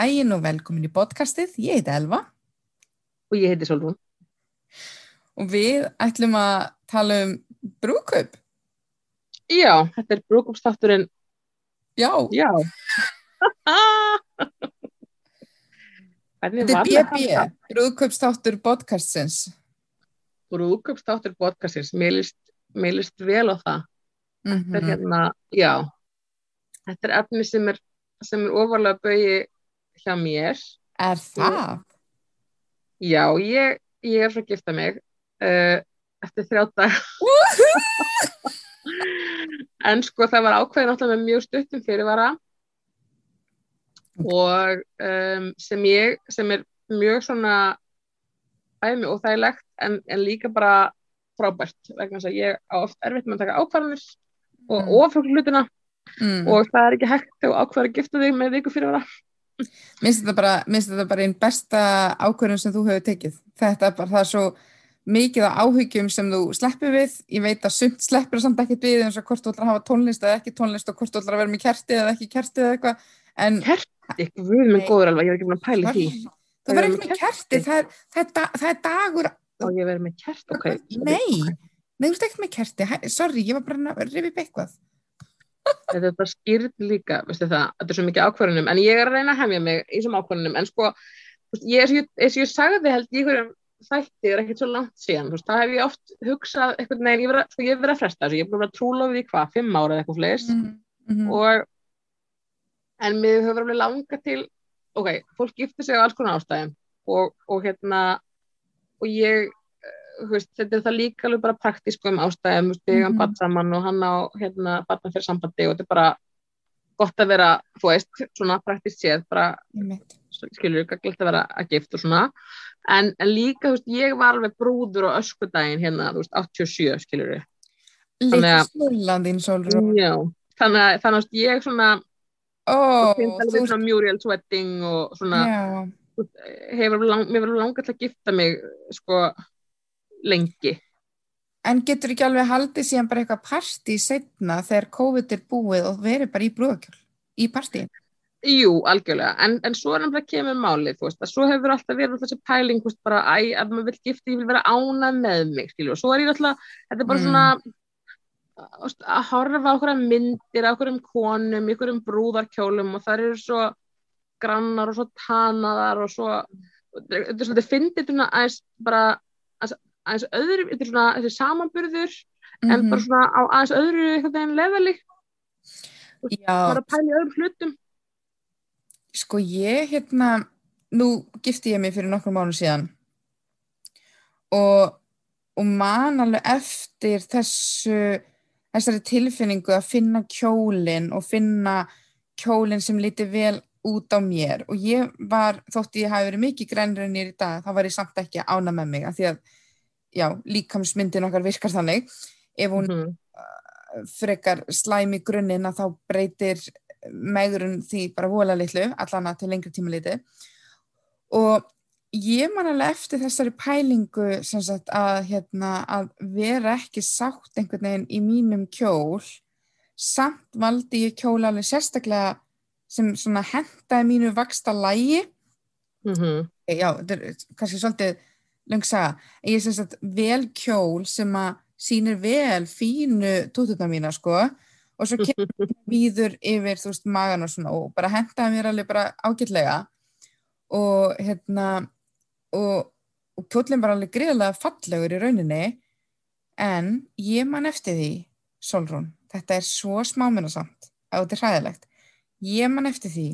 daginn og velkomin í podcastið. Ég heiti Elva. Og ég heiti Solrún. Og við ætlum að tala um brúköp. Já, þetta er brúköpstátturinn. Já. Já. þetta er BB, brúköpstáttur podcastins. Brúköpstáttur podcastins, mér líst, vel á það. Mm Þetta er hérna, já. Þetta er efni sem er, sem er ofalega bauði hjá mér. Er það? Já, ég, ég er svo að gifta mig uh, eftir þrjá dag. en sko það var ákveðin alltaf með mjög stuttum fyrirvara og um, sem ég, sem er mjög svona æmi og þægilegt en, en líka bara frábært vegna þess að ég á oft erfitt með að taka ákvarðanir og Mm. ofrúklu hlutina Mm. og það er ekki hægt þegar ákvarði að gifta þig með viku fyrirvara. Minnst þetta bara, bara einn besta ákvörðun sem þú hefur tekið. Þetta er bara það er svo mikið á áhyggjum sem þú sleppur við. Ég veit að sumt sleppur samt ekkert við eins og hvort þú ætlar að hafa tónlist eða ekki tónlist og hvort þú ætlar að vera með kerti eða ekki kerti eða eitthvað. En Kerti, guð minn Nei. góður alveg, ég er ekki búin að pæla í því. þú verður ekki með kerti, það er, það er, það er dagur. Og ég verður með kerti, ok. Nei, þú ert ekkert með kerti. Sorry, ég var bara að rifja upp eitthvað. Þetta er bara skýrt líka, þetta er svo mikið ákvarðunum, en ég er að reyna að hefja mig í þessum ákvarðunum, en sko, ég, eins og ég, sagði held í einhverjum þætti er ekkert svo langt síðan, veist, það hef ég oft hugsað eitthvað, ég verið, að- sko, ég hef verið að fresta þessu, ég að vera trúlofið í hvað, fimm ára eða eitthvað fleis, Mm -hmm. og, en mér hefur alveg langað til, ok, fólk giftir sig á alls konar ástæðum, og, og hérna, og ég, veist, þetta er það líka alveg bara praktískum ástæðum, þú veist, ég hann batt saman og hann á, hérna, batna fyrir sambandi og þetta er bara gott að vera, þú veist, svona praktist séð, bara, skilur, gætt að vera að gift og svona, en, en líka, þú veist, ég var alveg brúður á öskudaginn hérna, þú veist, 87, skilur Þannig að- snúlandin, Solrún. Já, þannig að, þannig að ég svona, Ó, og finnst alveg svona muriel's wedding og svona, Já, hefur lang, mér verður langað til að gifta mig, sko, lengi. en getur ekki alveg haldið síðan bara eitthvað partí setna þegar COVID er búið og verið bara í brúðakjól, í partíin. Jú, algjörlega, en, en svo er bara kemur málið, þú veist, að svo hefur alltaf verið þessi pæling, þú veist, bara, æ, að maður vil gifta, ég vil vera ánað með mig, skilju, og svo er ég alltaf, þetta er bara Mm. svona, að horfa á okkur myndir, á okkur konum, í okkur brúðarkjólum og það eru svo grannar og svo tanaðar og svo, er þetta finnir þetta aðeins bara, aðeins, öðru, þetta er svona, þessi samanburður, en Mhm. bara svona á aðeins öðru einhvern veginn leveli, Já, bara í öðrum hlutum. sko ég hérna, nú gifti ég mig fyrir nokkrum mánu síðan og, og man alveg eftir þessu, þessari tilfinningu að finna kjólinn og finna kjólinn sem liti vel út á mér og ég var, þótti ég hafi verið mikið grænrunir í dag, þá var ég samt ekki ána með mig af því að, já, líkamsmyndin okkar virkar þannig ef hún Mhm. frekar slæm í grunninn að þá breytir megrun því bara vola litlu allan að til lengri tíma liti og ég man alveg eftir þessari pælingu sem sagt að, hérna, að vera ekki sátt einhvern veginn í mínum kjól samt valdi ég kjól alveg sérstaklega sem svona hentaði mínu vaksta lægi Mhm. já, þetta er kannski svolítið löngsaga, en ég syns að vel kjól sem að sýnir vel fínu tótutna mína sko. Og svo kemur víður yfir þú veist magan og svona og bara hentaði mér alveg bara ágætlega. Og hérna og, og kjólinn var alveg greiðlega fallegur í rauninni. En ég man eftir því Solrún, þetta er svo smáminnasamt að þetta er hræðilegt. Ég man eftir því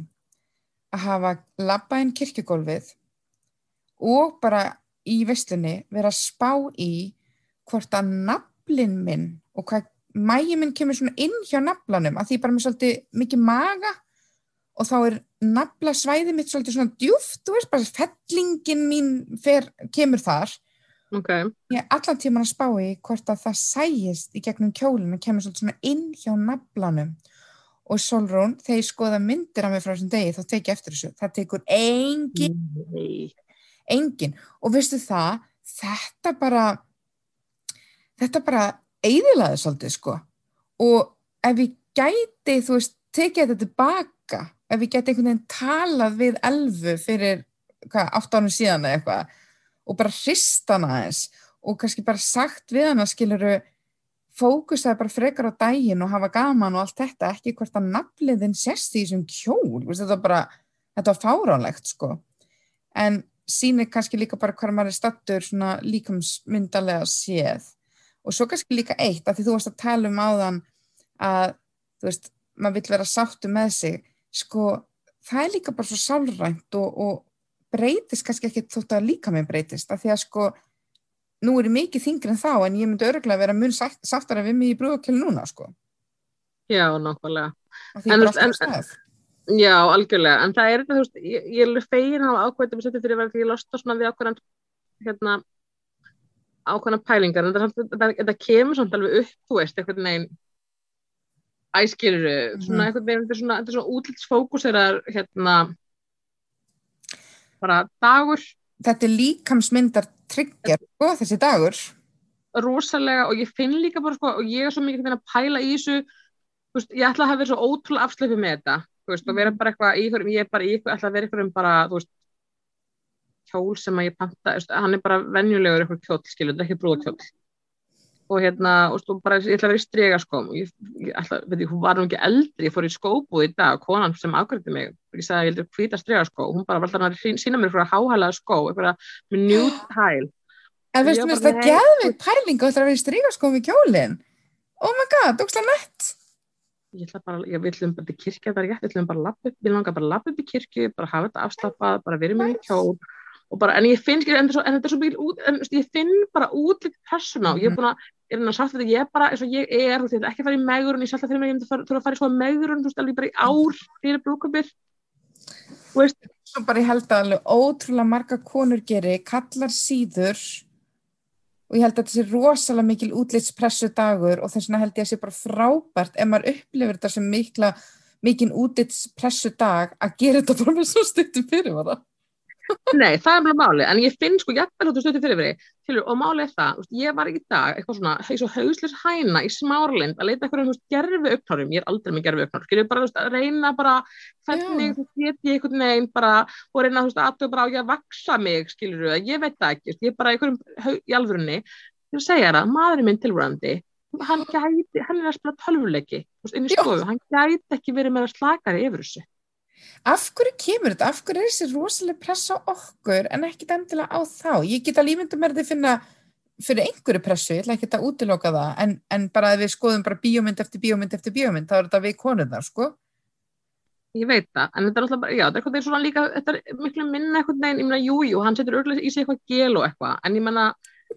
að hafa labbað inn kirkjugólfið og bara í veslunni vera að spá í hvort að naflin minn og hvað mægi minn kemur svona inn hjá naflanum að því bara með svolítið mikið maga og þá er naflasvæði mitt svolítið svona djúft, þú veist bara fellingin mín fer, kemur þar. Ok, ég er allan tíman að spá í hvort að það sæjist í gegnum kjólinn og kemur svolítið svona inn hjá naflanum. Og Solrún, þegar ég skoða myndir af mig frá þessum degi þá tek ég eftir þessu, það tekur engin. Engin. Og veistu það, þetta bara þetta bara eigðilaði svolítið sko. Og ef ég gæti þú veist, tekið þetta tilbaka ef við getum einhvern veginn talað við elfu fyrir hvað, átt ánum síðan eða eitthvað og bara hrista hana aðeins og kannski bara sagt við hana skiluru fókusaði bara frekar á daginn og hafa gaman og allt þetta, ekki hvert að nafliðin sérst í þessum kjól, þetta var bara þetta var fáránlegt sko. En sýnir kannski líka bara hvað maður er stattur svona líkamsmyndalega séð. Og svo kannski líka eitt að því þú varst að tala um áðan að þú veist, maður vill vera sáttu með sig. Sko, það er líka bara svo sálrænt og, og breytist kannski ekki þótt að líka með breytist. Af því að sko, nú er ég mikið þingri en þá en ég myndi öruglega vera mun sáttara við mig í brúðakjölu núna sko. Já, nákvæmlega. En- en- stað Já, algjörlega, en það er þetta, þú veist, ég, ég er fegin á ákveðum setið fyrir að vera því ég losta svona við ákveðan, hérna, ákveðan pælingar, en þetta, þetta, þetta kemur samt alveg upp, þú veist, einhvern veginn, æskiluru, svona Mhm. einhvern veginn, þetta er svona, er svona útlitsfókuserar, hérna, bara dagur, þetta er líkamsmyndar tryggjar sko, þessi dagur. Rosalega, og ég finn líka bara, sko, og ég er svo mikið að pæla í þessu, þú veist, ég ætla að hafa verið svo ótrúlega afsleipið með þetta, þú veist, og vera bara eitthvað í ykkur, ég er bara í ykkur, ætla að vera ykkur um bara, þú veist, kjól sem að ég panta, veist, hann er bara venjulegur ykkur kjól, skilur, ekki brúðakjól og hérna, og og bara ég ætla að vera í strega skóm, ég, ég ætla, veit ég, hún var nú ekki eldri, ég fór í skóbúð í dag, konan sem afgrætti mig, ég sagði að ég heldur hvita strega skó, hún bara valda hann að sína mér fyrir að háhælaða skó, eitthvað með nude hæl, en veistu mér bara, það geðveit pæling og þetta að vera í stríkaskóm í kjólin oh my god, ógslag nett ég ætla bara, ég vil um bara til kirkja það er rétt, ég ætla um bara lappa upp, ég langar bara lappa upp í kirkju, bara hafa þetta afslappað, bara verið með kjól og bara, en ég finn, en, þetta er svo- mikil út, en ég finn bara útlíkt persóna og ég er búin að, ég er að sagt þetta, ég er bara eins og ég er, þú veist, ég ætla ekki að fara í megurinn, ég það fyrir mig, ég myndi þurfa að fara í svo megurinn, þú veist, alveg bara í ár fyrir brúkabir, þú veist, svo bara ég held að alveg ótrúlega marga konur geri, kallar síður og ég held að þetta sé rosalega mikil útlitspressu dagur og þess vegna held ég að sé bara frábært ef maður upplifir þetta sem mikla mikinn útlitspressu dag að gera þetta bara með svo stuttum fyrirvara Nei, það er bara máli, en ég finn sko jafnvel þú stötu fyrir fyrir, til og máli er það, þú veist, ég var í dag eitthvað svona, heis og hauslis hæna í smárlind að leita eitthvað um gerfi uppnárum, ég er aldrei með gerfi uppnárum, skilur bara þú veist, að reyna bara hvernig þú get ég einhvern veginn bara og reyna þú veist að bara á ég að vaksa mig, skilur þú, ég veit það ekki, þú ég er bara einhverjum í alvörunni, að segja það, maðurinn minn tilvörandi, hann gæti, hann er að spila tölvuleiki, þú veist, inn í stofu, hann gæti ekki verið með að slakari yfir þessu. Af hverju kemur þetta, af hverju er þessi rosalega pressa á okkur en ekki endilega á þá? Ég get að límynda mér þið finna fyrir einhverju pressu, ég ætla ekki að útiloka það en, en bara að við skoðum bara bíómynd eftir bíómynd eftir bíómynd, þá er þetta við konurnar sko. Ég veit það, en þetta er alltaf bara, já, þetta er eitthvað svona líka, þetta er miklu minna eitthvað neginn, ég meina, jú, jú, hann setur örgulega í sig eitthvað gel og eitthvað, en ég meina,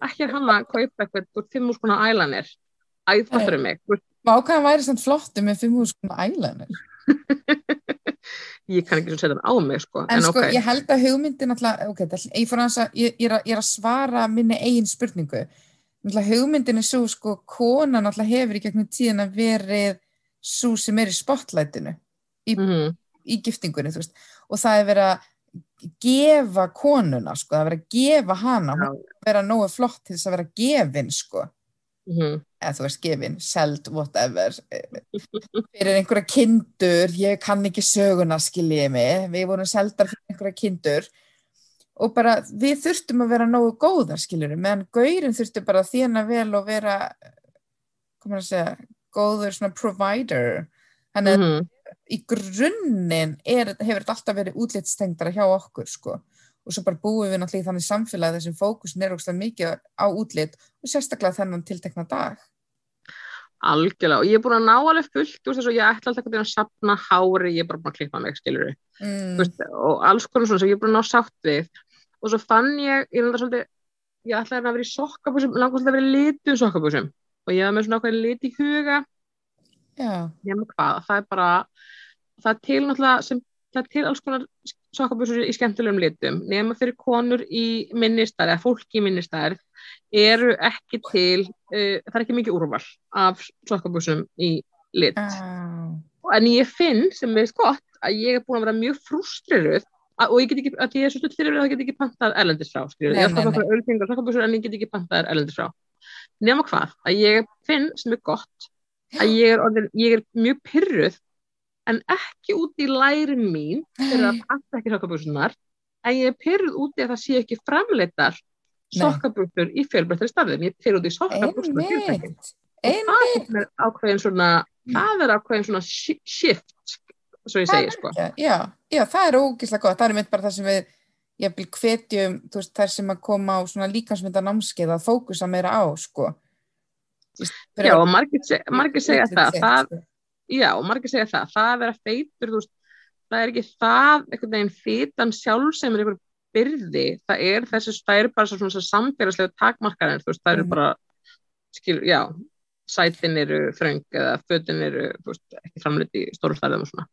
ekki hann að kaupa eitthvað, úr skona ælanir, æðfattur mig, þú veist, Vákaðan væri samt flottu með 5.000 skona ælanir. Ég kann ekki svona setja hann á mig, sko, En, en, sko, ok, ég held að hugmyndin alltaf, ok, það, ég, að, ég, ég, er að, ég er að svara minni eigin spurningu. Alltaf hugmyndin er svo, sko, konan alltaf hefur í gegnum tíðan að verið svo sem er í spotlightinu, í, mhm, í giftingunni. Og það er verið að gefa konuna, sko, það er verið að gefa hana, að vera nógu flott til þess að vera gefin, sko. Mhm, eða þú veist gefin, seld, whatever. Fyrir einhverja kindur ég kann ekki söguna skiljiði mig, við vorum seldar fyrir einhverja kindur. Og bara við þurftum að vera nógu góðar skiljiði, meðan gaurin þurftum bara að þjána vel og vera komur að segja, góður svona provider. Þannig að mhm, í grunninn hefur þetta alltaf verið útlitstengdara hjá okkur sko og svo bara búum við náttúrulega í þannig samfélagi þessum fókusin er ógstlega mikið á útlit og sérstaklega þennan tiltekna dag. Algjörlega, og ég er búin að ná alveg fullt, veist, þess að ég ætla alltaf að sapna hári, ég er bara búin að klippa mig, skilur mm. þú veist, og alls konar svona sem ég er búin að ná sátt við. Og svo fann ég, ég er alltaf svolítið ég ætlaði að vera í sokkabúsum langast að vera í litum sokkabúsum. Og ég var með svona ákveðin lit í huga. Já, nema hvað, það er bara það er til náttúrulega sem, það til alls konar sokkabúsur í skemmtilegum litum nema fyrir konur í minnistæri eða fólki í minnistæri eru ekki til, uh, það er ekki mikið úrval af sokkabúsum í lit. Ah. en ég finn sem er gott að ég er búin að vera mjög frústriruð að- og ég get ekki, að ég er svo stutt fyrir að ég get ekki pantað erlendis frá, skilur, Nei, ég er það fyrir ölfingar sokkabúsur en ég get ekki pantað erlendis frá. Nema hvað, að ég finn sem er gott að ég er, orðin, ég er mjög pyrruð en ekki út í lærin mín fyrir að passa ekki sokkabúsunar en ég er pyrruð út í að það sé ekki framleitar sokkabúsur í fjölbreyttari starfum, ég er pyrruð út í sokkabúsur einmitt, það er ákveðin svona það er ákveðin svona shi- shift svo ég segi sko. Já, já, það er ógislega gott, það er mitt bara það sem við vil hvetjum, veist, þær sem að koma á svona líkansmynda námskeið að fókusa meira á, sko. Já og margir, seg, margir segja það, það sko. Já margir segja það, það að vera feitur þú veist, það er ekki það einhvern veginn fitan sjálf sem er einhver byrði, það er þessi er bara svona, svona samfélagslegu takmarkarinn þú veist, það eru Mhm. bara skil, já, sætin eru þröng eða fötin eru, þú veist, ekki framleitt í stóru stærðum og svona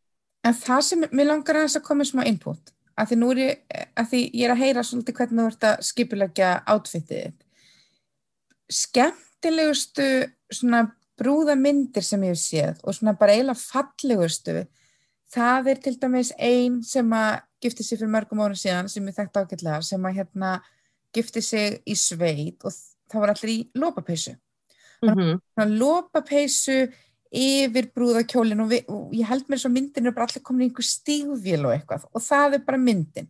En það sem mér langar aðeins að koma með smá input, að því nú er ég, að því ég er að heyra svolítið hvernig þú ert að skipulegja outfitið þitt. Skemmtilegustu svona brúðamyndir sem ég hef séð og svona bara eiginlega fallegustu, það er til dæmis ein sem að gifti sig fyrir mörgum árum síðan sem ég þekkt ágætlega, sem að hérna gifti sig í sveit og það var allir í lópapeysu mm -hmm. svona lopapeysu yfir brúðakjólin og, og ég held mér svo myndin er bara allir komin í einhver stígvél og eitthvað og það er bara myndin.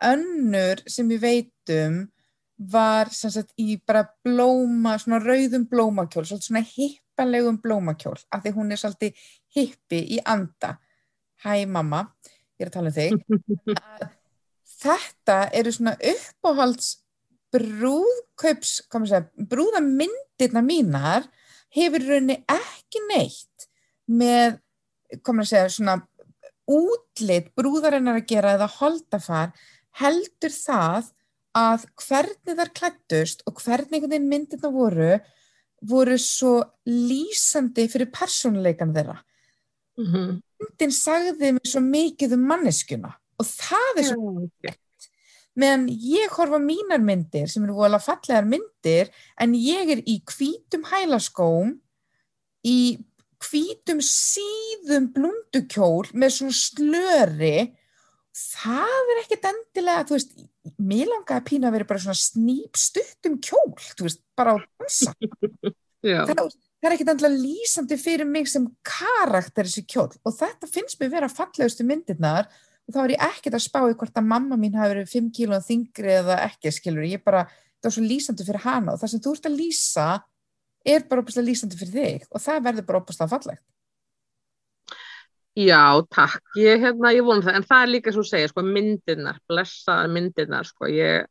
Önnur sem ég veitum var sem sagt í bara blóma, svona rauðum blómakjól svona hippalegum blómakjól af því hún er svolítið hippi í anda. Hæ mamma, ég er að tala um þig. Að þetta eru svona uppáhalds brúðkaups, hvað maður segja, brúðamyndirna mínar hefur í rauninni ekki neitt með, hvað maður segja, svona útlit brúðarinnar að gera eða holdafar heldur það að hvernig þar klættust og hvernig veginn myndirna voru voru svo lýsandi fyrir persónuleikan þeirra. Mm -hmm. Myndin sagði mér svo mikið um manneskjuna og það er svo okay. meðan ég horfa mínar myndir sem eru vola fallegar myndir en ég er í hvítum hælaskóm í hvítum síðum blundukjól með svona slöri það er ekkert endilega þú veist, mér langaði að pína að vera bara svona snýp stuttum kjól þú veist, bara á dansa. Það, það er ekkert endilega lýsandi fyrir mig sem karakter þessi kjól. Og þetta finnst mér vera fallegustu myndirnar og þá er ég ekkert að spá í hvort að mamma mín hafi verið 5 kílóðan þingri eða ekki, skilur, ég bara það var svo lýsandi fyrir hana og það sem þú ert að lýsa er bara opast lýsandi fyrir þig og það verður bara opast að fallegt Já, takk, ég, hérna, ég vona það, en það er líka svo að segja, sko, myndirnar, blessaðar myndirnar, sko, ég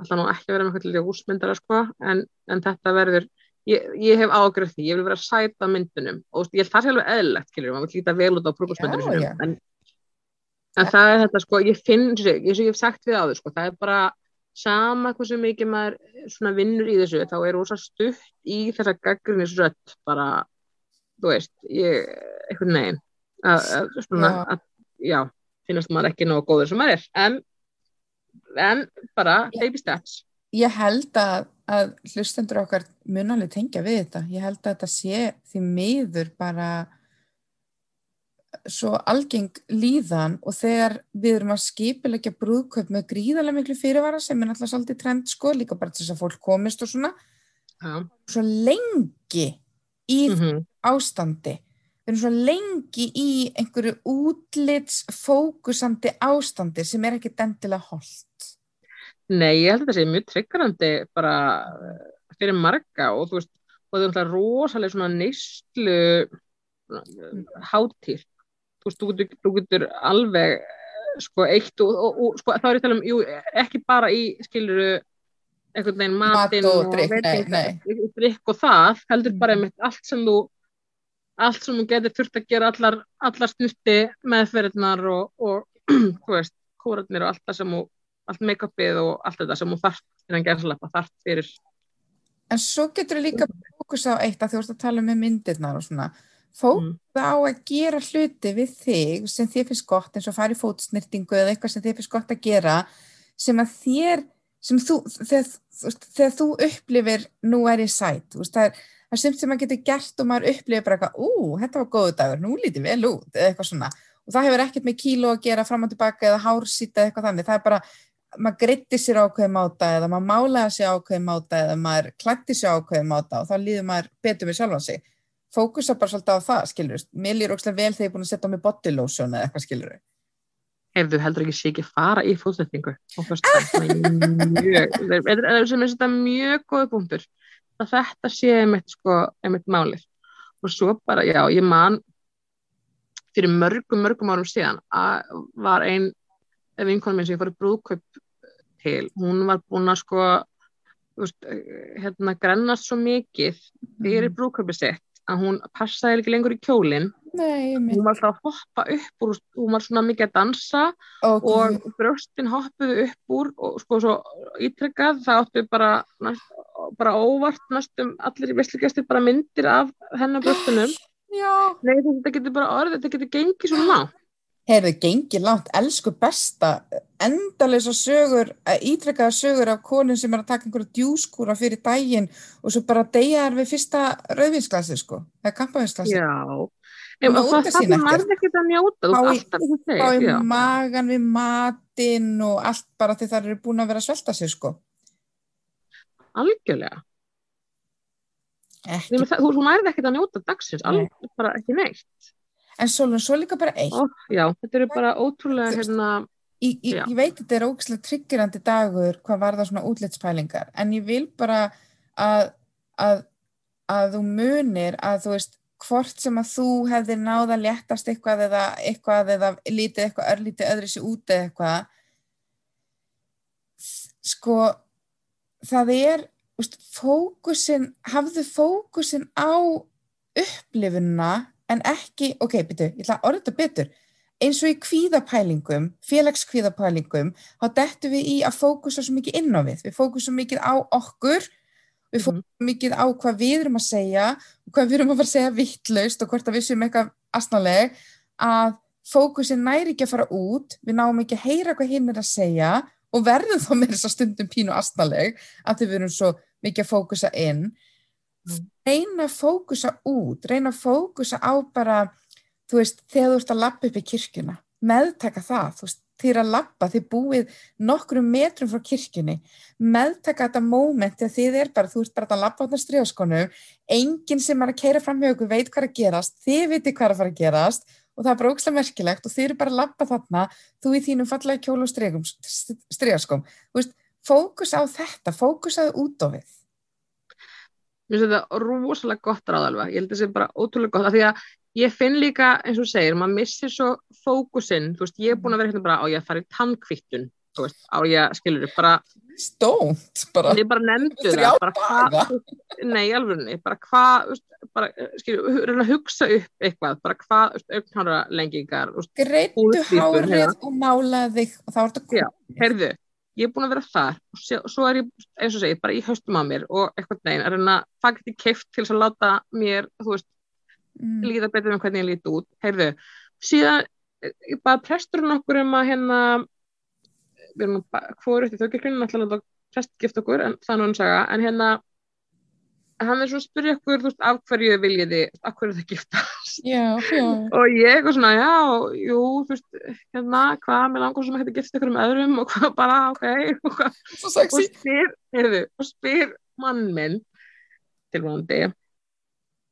ætla nú ekki að vera með eitthvað til húsmyndara, sko, en, en þetta verður, ég, ég hef ágrið því, ég vil vera sæta myndunum. Og ég held það sé alveg eðlilegt, skilur, maður vil líta vel út á prófusmyndunum Já, sinum, já. en, en það er þetta, sko, ég finn, eins og ég hef sagt við áður, sko, það er bara sama hversu mikið maður svona vinnur í þessu, þá er rosa stutt í þessa gaggrinnisrött, að, svona, Já. að, já, finnast maður ekki nógu góður sem maður er, en, en bara baby steps. Ég held að, að hlustendur okkar munalið tengja við þetta. Ég held að þetta sé því miður bara svo algeng líðan og þegar við erum að skipilegja brúðkaup með gríðarlega miklu fyrirvara sem er náttúrulega svolítið trend sko, líka bara til þess að fólk komist og svona, Já. svo lengi í Mm -hmm. ástandi. Við erum svo lengi í einhverju útlits fókusandi ástandi sem er ekki dendilega holdt. Nei, ég held að þetta sé mjög tryggrandi bara eh, fyrir marga og þú veist, og það er alltaf rosalega svona neyslu hátíð þú veist, þú getur, þú getur alveg eh, sko eitt og, og, og sko, þá er ég að tala um, jú, ekki bara í skiluru einhvern veginn matinn og drykk, veitinga- nei, drykk og það, heldur bara Mhm. einmitt allt sem þú allt sem þú getur þurft að gera allar, allar snutti meðferðnar og, og þú veist, kórarnir og allt það sem þú allt make-upið og allt þetta sem þú þarft innan gerðslepa, þarft fyrir En svo getur við líka fókusa á eitt að þú ert að tala með myndirnar og svona. Fókusa Mm. á að gera hluti við þig sem þér finnst gott eins og fara í fótsnýrtingu eða eitthvað sem þér finnst gott að gera sem að þér, sem þú, þegar, þú þegar þú upplifir nú er ég sæt, þú veist, það er, það er sem sem maður getur gert og maður upplifir bara eitthvað, ú, þetta var góðu dagur, nú lítið vel út eða eitthvað svona. Og það hefur ekkert með kíló að gera fram og tilbaka eða hársýta eða eitthvað þannig, það er bara maður greitti sér ákveðum máta eða maður málaði sér ákveðum máta eða maður klætti sér ákveðum máta og þá líður maður betur með sjálfan sig. Fókusa bara svolítið á það, skilur mér líður ógslag vel þegar ég er búin að setja á mig body lotion eða eitthvað, skilur Ef þú heldur ekki sé ekki fara í fyrst það er mjög góð punktur að þetta sé einmitt sko, einmitt málið og svo bara, já, ég man fyrir mörgum, mörgum árum síðan að var einn vinkonum minn sem ég fór í brúðkaup til, hún var búin að sko veist, hérna grennast svo mikið fyrir mm. brúköpið sitt að hún passaði ekki lengur í kjólinn. Nei, hún var alltaf að hoppa upp úr hún var svona mikið að dansa okay. og bröstin hoppuði upp úr og sko svo ítrykkað það áttu bara, næst, bara óvart næstum allir í visslugjastir bara myndir af hennar bröstinum Nei, þetta getur bara orðið, þetta getur gengið svo langt heyrðu, gengið langt, elsku besta, endalisa sögur, ítrekkaða sögur af konun sem er að taka einhverja djúskúra fyrir daginn og svo bara deyjar við fyrsta rauðvinsklasi, sko, eða kampavinsklasi. Já, það er það sem maður ekki að njóta. Bá í magan við matinn og allt bara því það eru búin að vera að svelta sig, sko. Algjörlega. Ekki. Þú, þú nærði ekki að njóta dagsins, alveg bara ekki neitt en Solon, svo líka bara eitt. Ó, Já, þetta eru bara ótrúlega hérna, ég, ég, ég veit að þetta er ógislega triggerandi dagur hvað var það svona útlitspælingar en ég vil bara að, að, að þú munir að þú veist hvort sem að þú hefðir náða léttast eitthvað eða eitthvað eða lítið eitthvað örlítið öðru sér út eða eitthvað sko það er úst, fókusin, hafðu fókusin á upplifunna en ekki, ok, betur, ég ætla að orða þetta betur, eins og í kvíðapælingum, félagskvíðapælingum, þá dettum við í að fókusa svo mikið inn á við, við fókusum mikið á okkur, við fókusum mm. mikið á hvað við erum að segja hvað við erum að fara að segja vittlaust og hvort að við séum eitthvað asnaleg, að fókusin næri ekki að fara út, við náum ekki að heyra hvað hinn er að segja og verðum þá með þess að stundum pínu asnaleg að við erum svo mikið að fókusa inn. Reyna að fókusa út, reyna að fókusa á bara, þú veist, þegar þú ert að lappa upp í kirkuna, meðtaka það, þú veist, þið er að lappa, þið búið nokkrum metrum frá kirkjunni, meðtaka þetta móment þegar þið er bara, þú ert bara að lappa á þetta stríðaskonu, enginn sem er að keira fram hjá okkur veit hvað er að gerast, þið viti hvað er að fara að gerast og það er bara ógslag merkilegt og þið eru bara að lappa þarna, þú í þínum fallega kjólu og stríðaskom, þú veist, fókus á þetta, fókus á það út á við. Mér finnst þetta rosalega gott ráð alveg, ég held að sé bara ótrúlega gott, af því að ég finn líka, eins og segir, maður missir svo fókusinn, þú veist, ég er búin að vera hérna bara á ég að fara í tannkvittun, þú veist, á ég, skilur þið, bara... Stónt, bara... Ég bara nefndu það, bara hvað, nei, alveg, bara hvað, bara, skilur, reyna að hugsa upp eitthvað, bara hvað, auknára lengingar, Greittu hárið hérna. og málaði þig og þá ertu að. Já, heyrðu, ég er búin að vera þar og svo, er ég, eins og segi, bara í höstum á mér og eitthvað neginn er hérna fagti keift til að láta mér, þú veist mm. líða betur með hvernig ég líti út heyrðu, síðan ég bara prestur nokkur um að hérna við erum nú hvorið því þau ekki hvernig náttúrulega prestgift okkur en það er nú einn saga, en hérna hann er svo að spyrja okkur, þú veist, af hverju viljið þið, af hverju þið giftast? Já, já. og ég og svona, já, jú, þú veist, hérna hvað, mér langar sem að hætti giftast ykkur um öðrum og hvað bara, ok og, hvað, og spyr, heyrðu, og spyr mann minn tilvægandi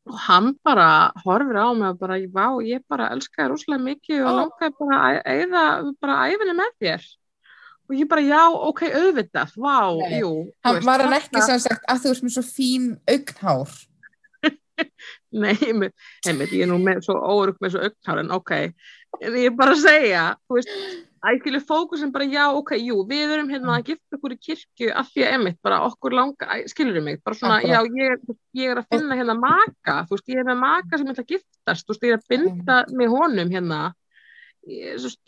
og hann bara horfir á mig og bara, vá, ég bara elska þér úslega mikið og langar bara að eða bara æfinni með þér og ég bara, já, ok, auðvitað, vá, Nei. jú. Hann var hann ekki sem sagt að þú erst með svo fín augnhár? Nei, einmitt, einmitt, ég er nú með svo órug með svo augnhár, en ok, en ég er bara að segja, þú veist, að ég fylgja fókusin bara, já, ok, jú, við erum hérna að gifta okkur í kirkju af því að einmitt, bara okkur langa, skilur ég mig, bara svona, já, ég, ég er að finna hérna maka, þú veist, ég er með maka sem er að giftast, þú veist, ég er að binda með honum hérna, Just,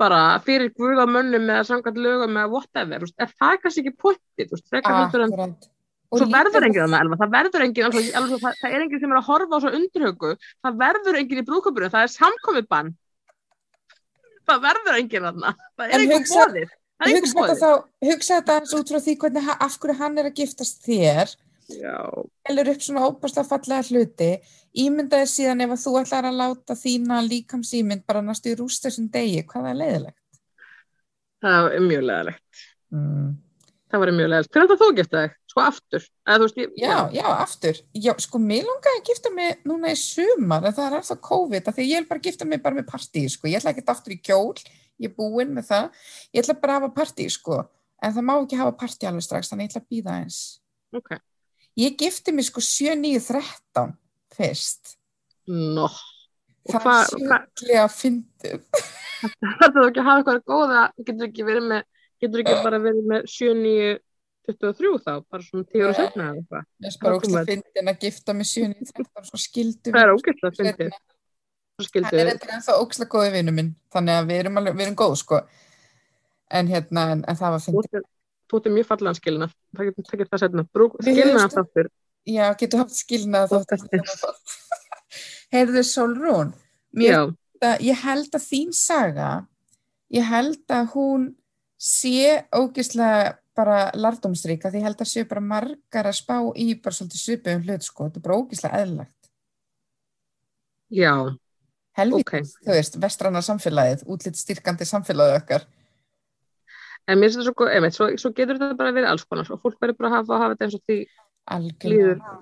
bara fyrir guða mönnum eða samkvæmt lögum eða whatever, er það kannski ekki pottið og svo verður enginn þannig það verður enginn það, það er enginn sem er að horfa á svo undurhaugu það verður enginn í brúköpunum, það er samkomiðbann það verður enginn þannig það er enginn bóðir hugsa þetta út frá því hvernig, af hverju hann er að giftast þér helur upp svona óbærslega fallega hluti ímyndaði síðan ef að þú ætlar að láta þína líkamsýmynd bara næstu í rúst þessum degi, hvað er leiðilegt? Það er mjög leiðilegt mm. það var mjög leiðilegt hvernig er það þú giftað þig? sko aftur eða þú veist, ég, Já, já, aftur. Já, sko, mér langaði að gifta mig núna í sumar, en það er alltaf COVID, af því ég vil bara gifta mig bara með partí, sko. Ég ætla ekki aftur í kjól, ég er búinn með það. Ég ætla bara að hafa partí, sko. En það má ekki hafa partí alveg strax, þannig ég ætla að býða eins. ok, Ég gifti mig sko 7-9-13 fyrst. nó. Það er sjúklega fyndið. þetta þú ekki að hafa eitthvað góða, getur ekki verið með getur ekki bara verið með 7, 9 23 þá, bara svona 10 ára setna eða eitthvað, Mér er bara Það kom ógæslega fyndin að gifta mig 7-9-13 svo skildum það er fyndið. Svo Hann skildu er eitthvað ennþá ógæslega góði vinnu minn, þannig að við erum, alveg, við erum góð, sko. En hérna, en, en það var fyndið. Ert mjög fallegan skilna það getur það, setna, Brúk, Við skilna höfum- þáttur. Já, getur haft skilnað Þú þátt. Heyrðu Solrún, ég held að þín saga, ég held að hún sé ógislega bara lardómsríka, því ég held að sé bara margar að spá í bara svolítið svipum hlut, sko, þetta er bara ógislega eðlilegt. já, Helvítið, ok. þú veist, vestranna samfélagið, útlitt styrkandi samfélagið okkar. En mér finnst þetta svo, einmitt, svo, svo getur þetta bara verið alls konar og fólk verður bara að hafa, hafa þetta eins og því Algjörlega.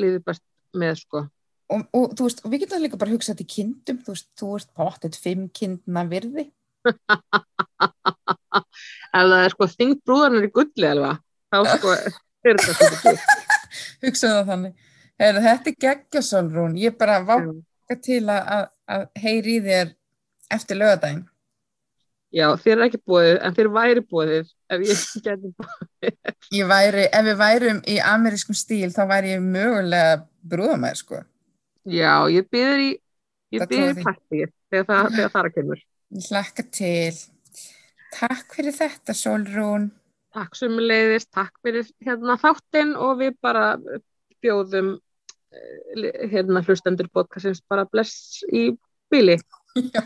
líður best með sko Og, og þú veist, og við getum líka bara hugsað til kindum, þú veist, þú ert pottet fimm kindna virði. ef það er sko þingd brúðarnir í gulli alveg þá sko er þetta gitt. Hugsaðu þannig. Heyrðu, þetta er geggja Solrún, ég bara váka til að, að, að heyri í þér eftir lögadaginn. Já, þér er ekki búið en þér væri búið ef ég geti búið Ég væri, ef við værum í amerískum stíl, þá væri ég mögulega brúðamæður, sko. já, ég byður í ég trúi í partí þegar það, þegar það er að kemur Ég hlakka til. Takk fyrir þetta, Solrún. takk sömuleiðis, takk fyrir hérna þáttinn og við bara bjóðum eh, hérna hlustendur podcastins bara bless í bíli Já.